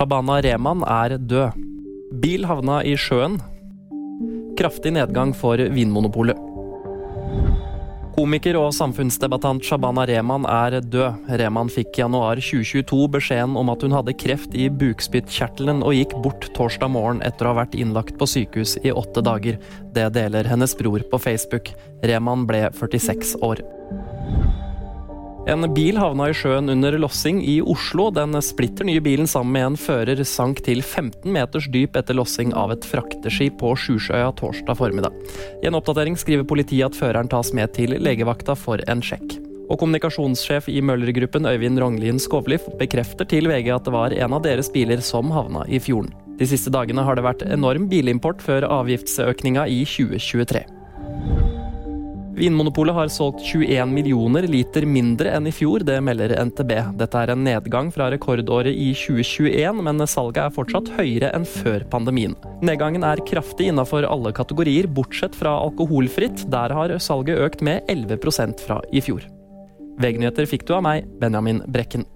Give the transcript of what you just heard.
Shabana Rehman er død. Bil havna i sjøen. Kraftig nedgang for Vinmonopolet. Komiker og samfunnsdebattant Shabana Rehman er død. Rehman fikk i januar 2022 beskjeden om at hun hadde kreft i bukspyttkjertelen og gikk bort torsdag morgen etter å ha vært innlagt på sykehus i åtte dager. Det deler hennes bror på Facebook. Rehman ble 46 år. En bil havna i sjøen under lossing i Oslo. Den splitter nye bilen sammen med en fører sank til 15 meters dyp etter lossing av et frakteskip på Sjusjøya torsdag formiddag. I en oppdatering skriver politiet at føreren tas med til legevakta for en sjekk. Og Kommunikasjonssjef i Møller-gruppen Øyvind Rognlien Skovli bekrefter til VG at det var en av deres biler som havna i fjorden. De siste dagene har det vært enorm bilimport før avgiftsøkninga i 2023. Vinmonopolet har solgt 21 millioner liter mindre enn i fjor, det melder NTB. Dette er en nedgang fra rekordåret i 2021, men salget er fortsatt høyere enn før pandemien. Nedgangen er kraftig innafor alle kategorier, bortsett fra alkoholfritt. Der har salget økt med 11% fra i fjor. VG-nyheter fikk du av meg, Benjamin Brekken.